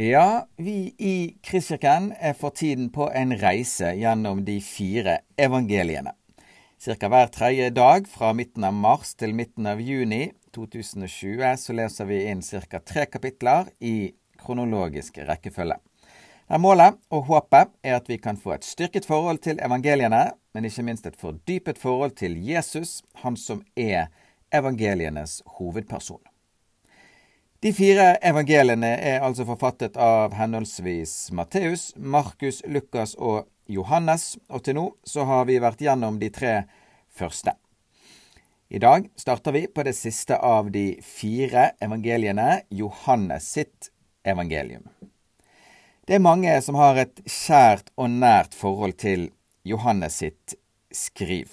Ja, vi i Kristkirken er for tiden på en reise gjennom de fire evangeliene. Cirka hver tredje dag fra midten av mars til midten av juni 2020 så leser vi inn ca. tre kapitler i kronologisk rekkefølge. Der målet og håpet er at vi kan få et styrket forhold til evangeliene, men ikke minst et fordypet forhold til Jesus, han som er evangelienes hovedperson. De fire evangeliene er altså forfattet av henholdsvis Matteus, Markus, Lukas og Johannes, og til nå så har vi vært gjennom de tre første. I dag starter vi på det siste av de fire evangeliene, Johannes sitt evangelium. Det er mange som har et kjært og nært forhold til Johannes sitt skriv.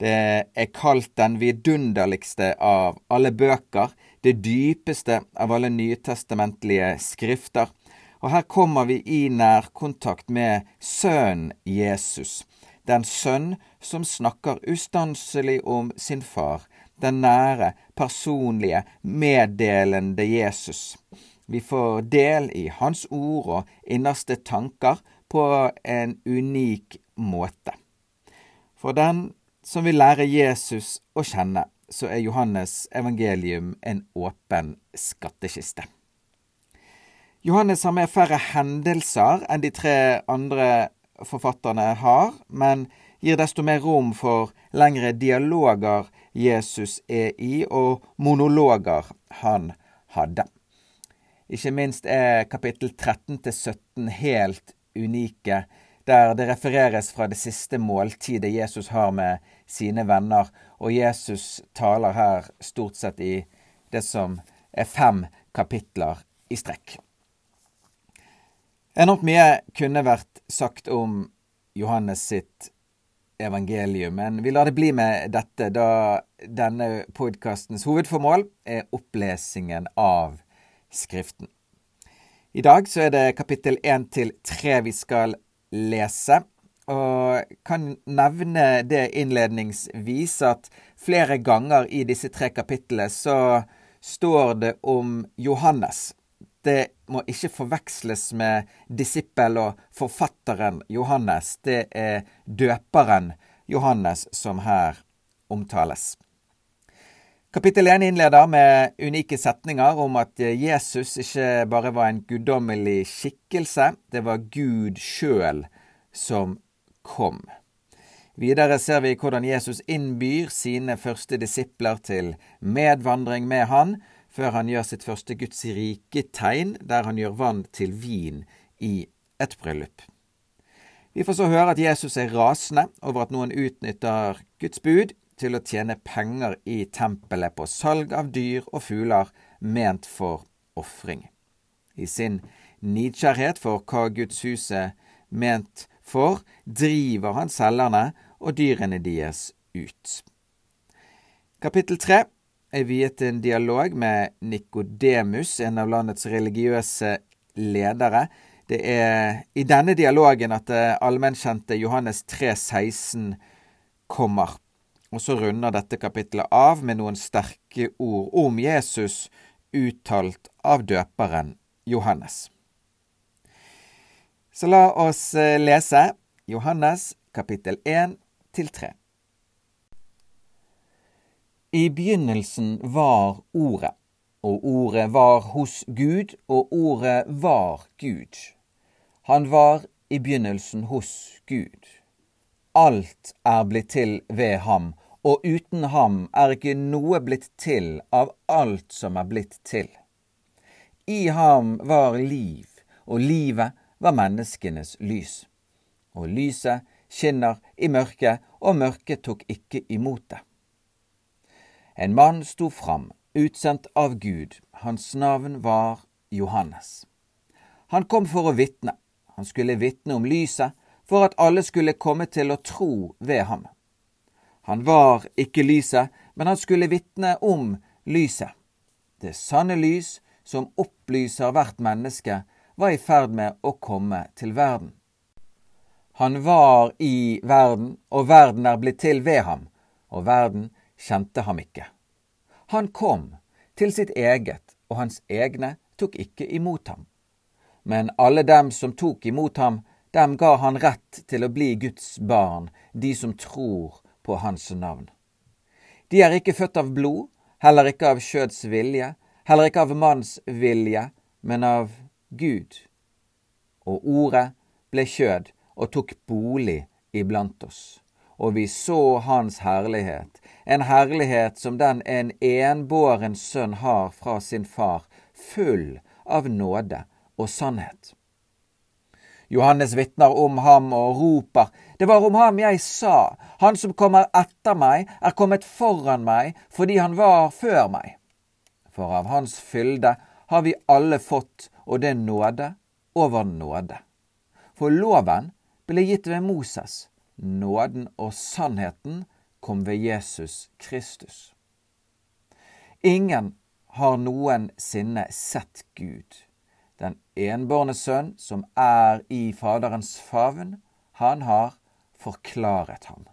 Det er kalt den vidunderligste av alle bøker, det dypeste av alle nytestamentlige skrifter. Og her kommer vi i nærkontakt med Sønnen Jesus, den sønn som snakker ustanselig om sin far, den nære, personlige, meddelende Jesus. Vi får del i hans ord og innerste tanker på en unik måte. For den som vil lære Jesus å kjenne, så er Johannes evangelium en åpen skattkiste. Johannes har med færre hendelser enn de tre andre forfatterne har, men gir desto mer rom for lengre dialoger Jesus er i, og monologer han hadde. Ikke minst er kapittel 13 til 17 helt unike der det refereres fra det siste måltidet Jesus har med sine venner, og Jesus taler her stort sett i det som er fem kapitler i strekk. Enormt mye kunne vært sagt om Johannes sitt evangelium, men vi lar det bli med dette, da denne podkastens hovedformål er opplesingen av Skriften. I dag så er det kapittel 1 til 3 vi skal lese. Og kan nevne det innledningsvis at flere ganger i disse tre kapitlene så står det om Johannes. Det må ikke forveksles med disippel og forfatteren Johannes. Det er døperen Johannes som her omtales. Kapittel 1 innleder med unike setninger om at Jesus ikke bare var en guddommelig skikkelse, det var Gud sjøl som kom. Videre ser vi hvordan Jesus innbyr sine første disipler til medvandring med han, før han gjør sitt første Guds rike-tegn, der han gjør vann til vin i et bryllup. Vi får så høre at Jesus er rasende over at noen utnytter Guds bud til å tjene penger i tempelet på salg av dyr og fugler ment for ofring. I sin nidkjærhet for hva Guds hus er ment for, driver han selgerne og dyrene deres ut. Kapittel tre er viet en dialog med Nikodemus, en av landets religiøse ledere. Det er i denne dialogen at det allmennkjente Johannes 3,16 kommer. Og så runder dette kapittelet av med noen sterke ord om Jesus uttalt av døperen Johannes. Så la oss eh, lese Johannes kapittel 1 til 3. I begynnelsen var Ordet, og Ordet var hos Gud, og Ordet var Gud. Han var i begynnelsen hos Gud. Alt er blitt til ved ham, og uten ham er ikke noe blitt til av alt som er blitt til. I ham var liv, og livet var menneskenes lys. Og lyset skinner i mørket, og mørket tok ikke imot det. En mann sto fram, utsendt av Gud, hans navn var Johannes. Han kom for å vitne, han skulle vitne om lyset, for at alle skulle komme til å tro ved ham. Han var ikke lyset, men han skulle vitne om lyset. Det sanne lys som opplyser hvert menneske, var i ferd med å komme til verden. Han var i verden, og verden er blitt til ved ham, og verden kjente ham ikke. Han kom til sitt eget, og hans egne tok ikke imot ham. Men alle dem som tok imot ham, dem ga han rett til å bli Guds barn, de som tror på hans navn. De er ikke født av blod, heller ikke av kjøds vilje, heller ikke av manns vilje, men av Gud. Og ordet ble kjød og tok bolig iblant oss. Og vi så hans herlighet, en herlighet som den en enbåren sønn har fra sin far, full av nåde og sannhet. Johannes vitner om ham og roper, Det var om ham jeg sa, Han som kommer etter meg, er kommet foran meg fordi han var før meg. For av hans fylde har vi alle fått, og det nåde over nåde. For loven ble gitt ved Moses, nåden og sannheten kom ved Jesus Kristus. Ingen har noensinne sett Gud. Enbårne sønn, som er i Faderens favn, han har forklaret ham.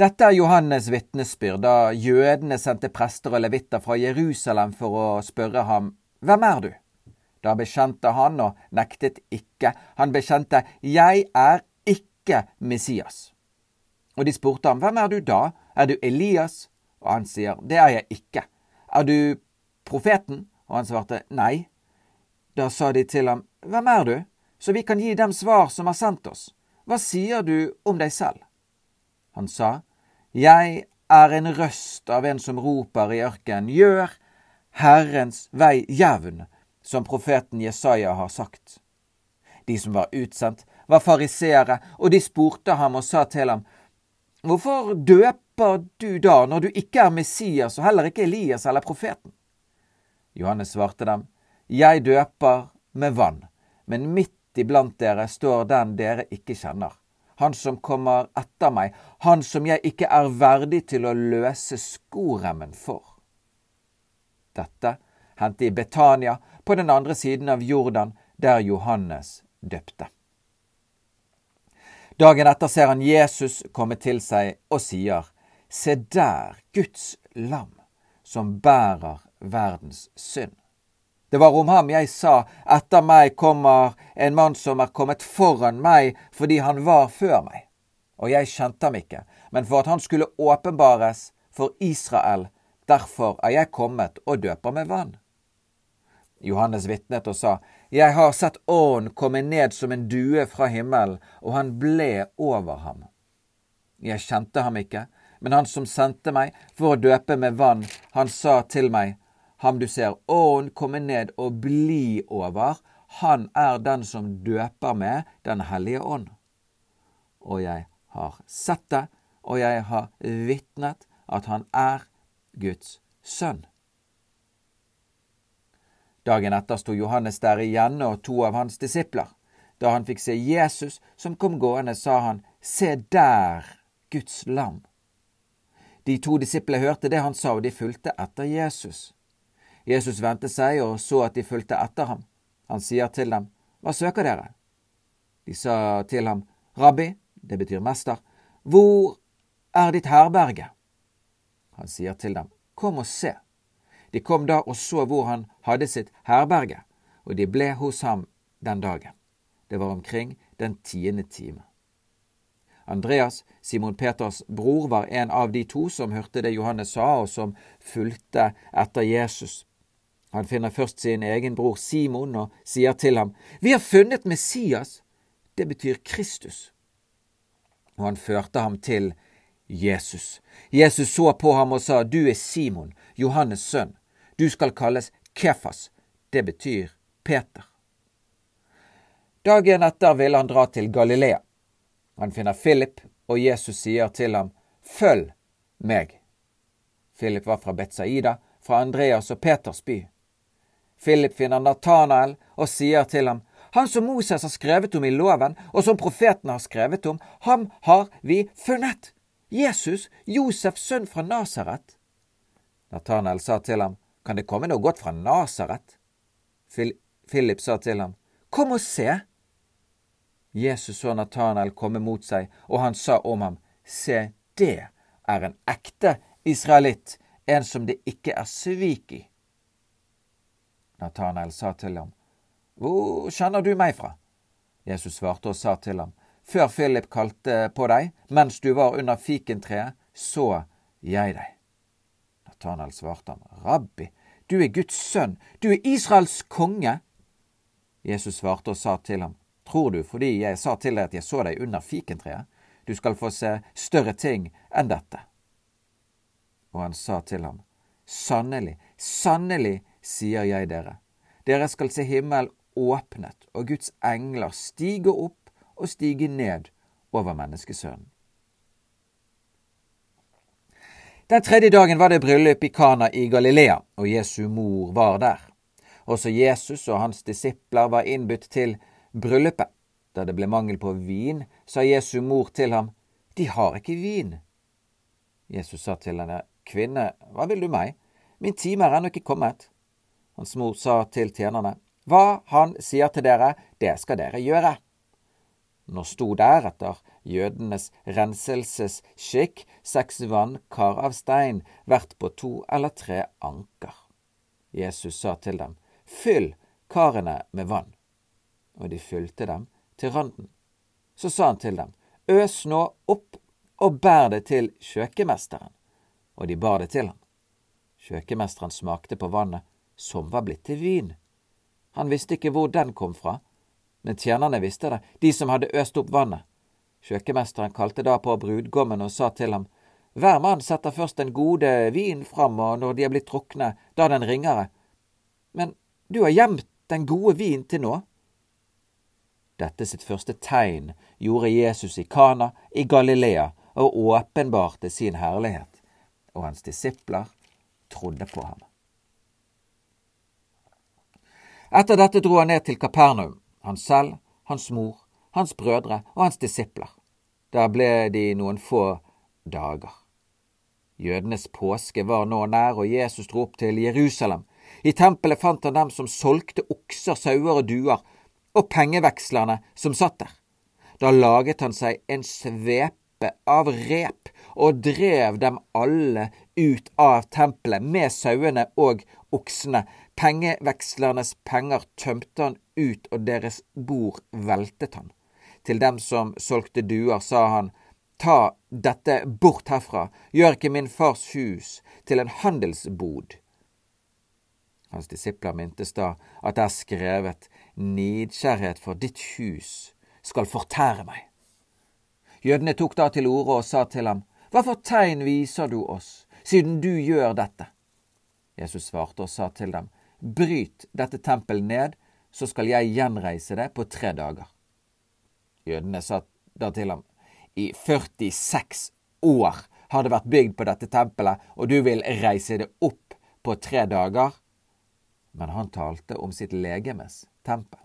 Dette er Johannes' vitnesbyrd da jødene sendte prester og levitter fra Jerusalem for å spørre ham Hvem er du? Da bekjente han og nektet ikke. Han bekjente Jeg er ikke Messias. Og de spurte ham Hvem er du da? Er du Elias? Og han sier Det er jeg ikke. Er du profeten? Og han svarte nei. Da sa de til ham, Hvem er du, så vi kan gi dem svar som har sendt oss? Hva sier du om deg selv? Han sa, Jeg er en røst av en som roper i ørkenen, gjør Herrens vei jevn, som profeten Jesaja har sagt. De som var utsendt, var fariseere, og de spurte ham og sa til ham, Hvorfor døper du da, når du ikke er Messias og heller ikke Elias eller profeten? Johannes svarte dem, Jeg døper med vann, men midt iblant dere står den dere ikke kjenner. Han som kommer etter meg, han som jeg ikke er verdig til å løse skoremmen for. Dette hendte i Betania, på den andre siden av Jordan, der Johannes døpte. Dagen etter ser han Jesus komme til seg og sier, Se der, Guds lam, som bærer verdens synd. Det var om ham jeg sa, etter meg kommer en mann som er kommet foran meg fordi han var før meg. Og jeg kjente ham ikke, men for at han skulle åpenbares for Israel, derfor er jeg kommet og døper med vann. Johannes vitnet og sa, Jeg har sett Ånden komme ned som en due fra himmelen, og han ble over ham. Jeg kjente ham ikke, men han som sendte meg for å døpe med vann, han sa til meg, Ham du ser ånd komme ned og bli over, han er den som døper med Den hellige ånd. Og jeg har sett det, og jeg har vitnet at han er Guds sønn. Dagen etter sto Johannes der igjen og to av hans disipler. Da han fikk se Jesus som kom gående, sa han, Se der, Guds lam. De to disiplene hørte det han sa, og de fulgte etter Jesus. Jesus vendte seg og så at de fulgte etter ham. Han sier til dem, Hva søker dere? De sa til ham, Rabbi, det betyr mester, hvor er ditt herberge? Han sier til dem, Kom og se. De kom da og så hvor han hadde sitt herberge, og de ble hos ham den dagen. Det var omkring den tiende time. Andreas, Simon Peters bror, var en av de to som hørte det Johannes sa, og som fulgte etter Jesus. Han finner først sin egen bror Simon og sier til ham, Vi har funnet Messias. Det betyr Kristus. Og han førte ham til Jesus. Jesus så på ham og sa, Du er Simon, Johannes' sønn. Du skal kalles Kefas. Det betyr Peter. Dagen etter ville han dra til Galilea. Han finner Philip, og Jesus sier til ham, Følg meg. Philip var fra Betsaida, fra Andreas og Peters by. Philip finner Natanael og sier til ham, Han som Moses har skrevet om i loven, og som profetene har skrevet om, ham har vi funnet! Jesus, Josefs sønn fra Nasaret. Natanael sa til ham, Kan det komme noe godt fra Nasaret? Philip sa til ham, Kom og se! Jesus så Natanael komme mot seg, og han sa om ham, Se, det er en ekte israelitt, en som det ikke er svik i. Natanael sa til ham, Hvor kjenner du meg fra? Jesus svarte og sa til ham, Før Philip kalte på deg, mens du var under fikentreet, så jeg deg. Nathanael svarte ham, Rabbi, du er Guds sønn, du er Israels konge. Jesus svarte og sa til ham, Tror du fordi jeg sa til deg at jeg så deg under fikentreet? Du skal få se større ting enn dette. Og han sa til ham, Sannelig, sannelig, sier jeg dere, dere skal se himmel åpnet og Guds engler stige opp og stige ned over menneskesønnen. Den tredje dagen var det bryllup i Kana i Galilea, og Jesu mor var der. Også Jesus og hans disipler var innbudt til bryllupet. Da det ble mangel på vin, sa Jesu mor til ham, De har ikke vin. Jesus sa til henne, Kvinne, hva vil du meg? Min time er ennå ikke kommet. Hans mor sa til tjenerne, Hva han sier til dere, det skal dere gjøre. Nå sto der etter jødenes renselsesskikk seks vannkar av stein, hvert på to eller tre anker. Jesus sa til dem, Fyll karene med vann. Og de fylte dem til randen. Så sa han til dem, Øs nå opp og bær det til kjøkkenmesteren. Og de bar det til ham. Kjøkkenmesteren smakte på vannet, som var blitt til vin. Han visste ikke hvor den kom fra, men tjenerne visste det, de som hadde øst opp vannet. Kjøkkenmesteren kalte da på brudgommen og sa til ham, Hver mann setter først den gode vin fram, og når de er blitt trukne, da den ringere. Men du har gjemt den gode vin til nå. Dette sitt første tegn gjorde Jesus i Kana i Galilea og åpenbarte sin herlighet, og hans disipler trodde på ham. Etter dette dro han ned til Kapernaum, han selv, hans mor, hans brødre og hans disipler. Der ble de noen få dager. Jødenes påske var nå nær, og Jesus dro opp til Jerusalem. I tempelet fant han dem som solgte okser, sauer og duer, og pengevekslerne som satt der. Da laget han seg en svepe av rep og drev dem alle ut av tempelet med sauene og oksene. Pengevekslernes penger tømte han ut, og deres bord veltet han. Til dem som solgte duer, sa han, ta dette bort herfra, gjør ikke min fars hus til en handelsbod. Hans disipler mintes da at det er skrevet, nidkjærhet for ditt hus skal fortære meg. Jødene tok da til orde og sa til ham, hva for tegn viser du oss, siden du gjør dette? Jesus svarte og sa til dem, Bryt dette tempelet ned, så skal jeg gjenreise det på tre dager. Jødene sa da til ham, I 46 år har det vært bygd på dette tempelet, og du vil reise det opp på tre dager? Men han talte om sitt legemes tempel.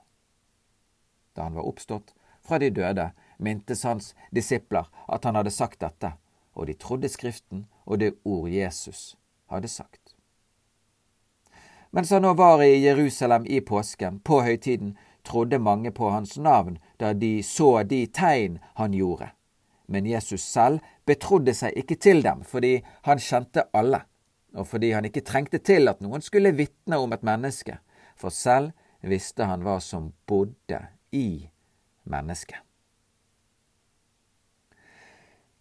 Da han var oppstått fra de døde, mintes hans disipler at han hadde sagt dette, og de trodde Skriften og det ord Jesus hadde sagt. Mens han nå var i Jerusalem i påsken, på høytiden, trodde mange på hans navn da de så de tegn han gjorde. Men Jesus selv betrodde seg ikke til dem, fordi han kjente alle, og fordi han ikke trengte til at noen skulle vitne om et menneske, for selv visste han hva som bodde i mennesket.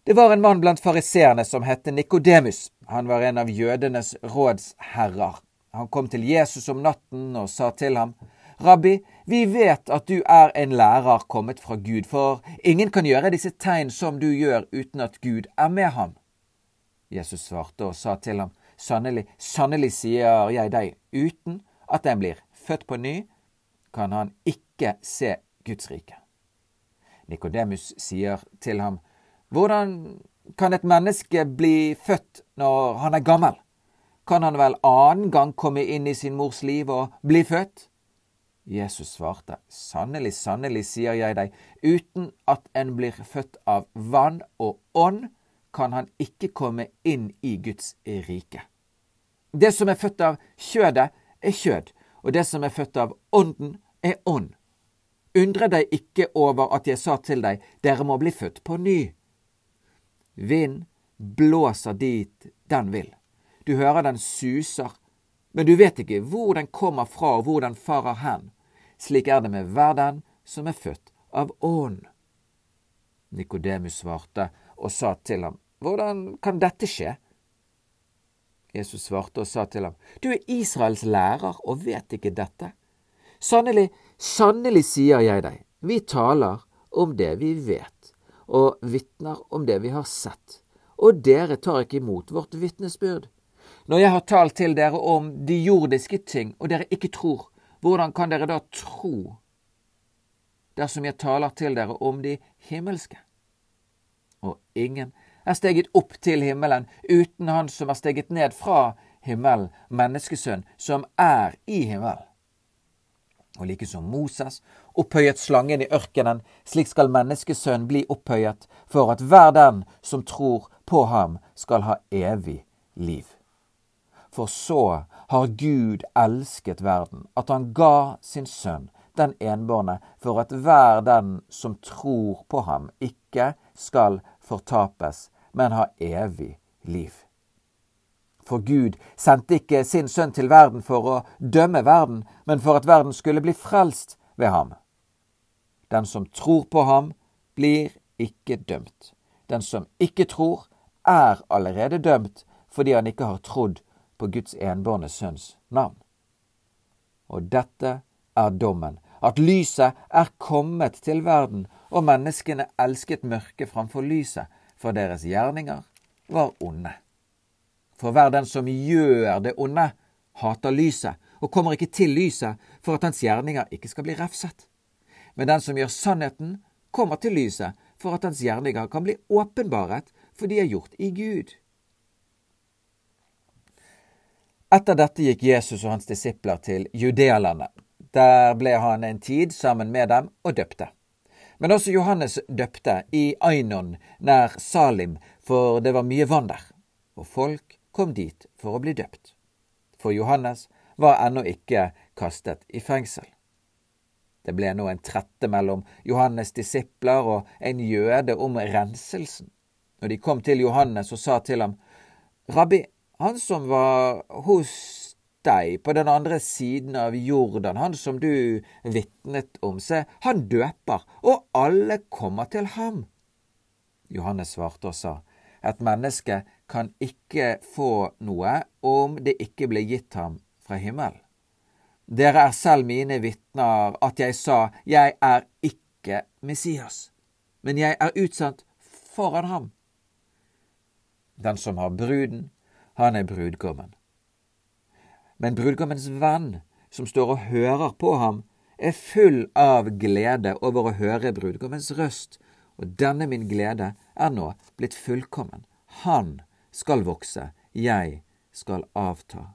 Det var en mann blant fariseerne som het Nikodemus. Han var en av jødenes rådsherrer. Han kom til Jesus om natten og sa til ham, Rabbi, vi vet at du er en lærer kommet fra Gud, for ingen kan gjøre disse tegn som du gjør uten at Gud er med ham. Jesus svarte og sa til ham, Sannelig, sannelig sier jeg deg, uten at en blir født på ny, kan han ikke se Guds rike. Nikodemus sier til ham, Hvordan kan et menneske bli født når han er gammel? Kan han vel annen gang komme inn i sin mors liv og bli født? Jesus svarte, Sannelig, sannelig, sier jeg deg, uten at en blir født av vann og ånd, kan han ikke komme inn i Guds rike. Det som er født av kjødet, er kjød, og det som er født av ånden, er ånd. Undre deg ikke over at jeg sa til deg, dere må bli født på ny. Vind blåser dit den vil. Du hører den suser, men du vet ikke hvor den kommer fra og hvor den farer hen. Slik er det med hver den som er født av ånd. Nikodemus svarte og sa til ham, Hvordan kan dette skje? Jesus svarte og sa til ham, Du er Israels lærer og vet ikke dette. Sannelig, sannelig sier jeg deg, vi taler om det vi vet, og vitner om det vi har sett, og dere tar ikke imot vårt vitnesbyrd. Når jeg har talt til dere om de jordiske ting, og dere ikke tror, hvordan kan dere da tro dersom jeg taler til dere om de himmelske? Og ingen er steget opp til himmelen uten Han som er steget ned fra himmelen, menneskesønn, som er i himmelen. Og like som Moses opphøyet slangen i ørkenen, slik skal menneskesønn bli opphøyet, for at hver den som tror på ham, skal ha evig liv. For så har Gud elsket verden, at han ga sin sønn, den enbårne, for at hver den som tror på ham, ikke skal fortapes, men ha evig liv. For Gud sendte ikke sin sønn til verden for å dømme verden, men for at verden skulle bli frelst ved ham. Den som tror på ham, blir ikke dømt. Den som ikke tror, er allerede dømt fordi han ikke har trodd på Guds enbårne sønns navn. Og dette er dommen, at lyset er kommet til verden, og menneskene elsket mørket framfor lyset, for deres gjerninger var onde. For hver den som gjør det onde, hater lyset og kommer ikke til lyset for at hans gjerninger ikke skal bli refset. Men den som gjør sannheten, kommer til lyset for at hans gjerninger kan bli åpenbaret, for de er gjort i Gud. Etter dette gikk Jesus og hans disipler til Judealandet. Der ble han en tid sammen med dem og døpte. Men også Johannes døpte i Ainon nær Salim, for det var mye vann der, og folk kom dit for å bli døpt. For Johannes var ennå ikke kastet i fengsel. Det ble nå en trette mellom Johannes' disipler og en jøde om renselsen. Når de kom til Johannes og sa til ham, Rabbi, han som var hos deg på den andre siden av Jordan, han som du vitnet om. Se, han døper, og alle kommer til ham. Johannes svarte og sa, et menneske kan ikke få noe om det ikke blir gitt ham fra himmelen. Dere er selv mine vitner at jeg sa, jeg er ikke Messias, men jeg er utsendt foran ham. Den som har bruden, han er brudgommen. Men brudgommens venn, som står og hører på ham, er full av glede over å høre brudgommens røst, og denne min glede er nå blitt fullkommen. Han skal vokse, jeg skal avta.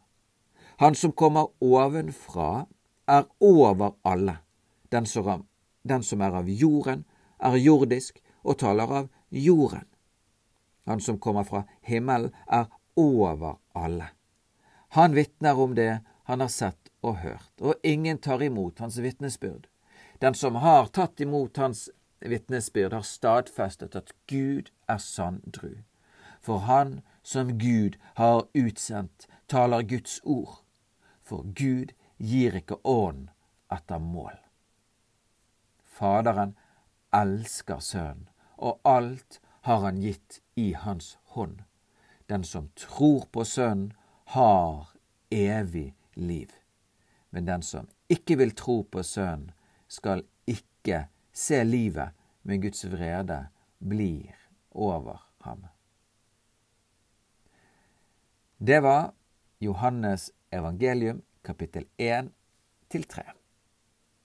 Han som kommer ovenfra, er over alle. Den som, er av jorden, er jordisk og taler av jorden. Han som kommer fra himmelen, er over alle. Han vitner om det han har sett og hørt, og ingen tar imot hans vitnesbyrd. Den som har tatt imot hans vitnesbyrd, har stadfestet at Gud er sann dru. For han som Gud har utsendt, taler Guds ord. For Gud gir ikke ånd etter mål. Faderen elsker Sønnen, og alt har han gitt i hans hånd. Den som tror på Sønnen, har evig liv. Men den som ikke vil tro på Sønnen, skal ikke se livet, men Guds vrede blir over ham. Det var Johannes evangelium kapittel 1 til 3.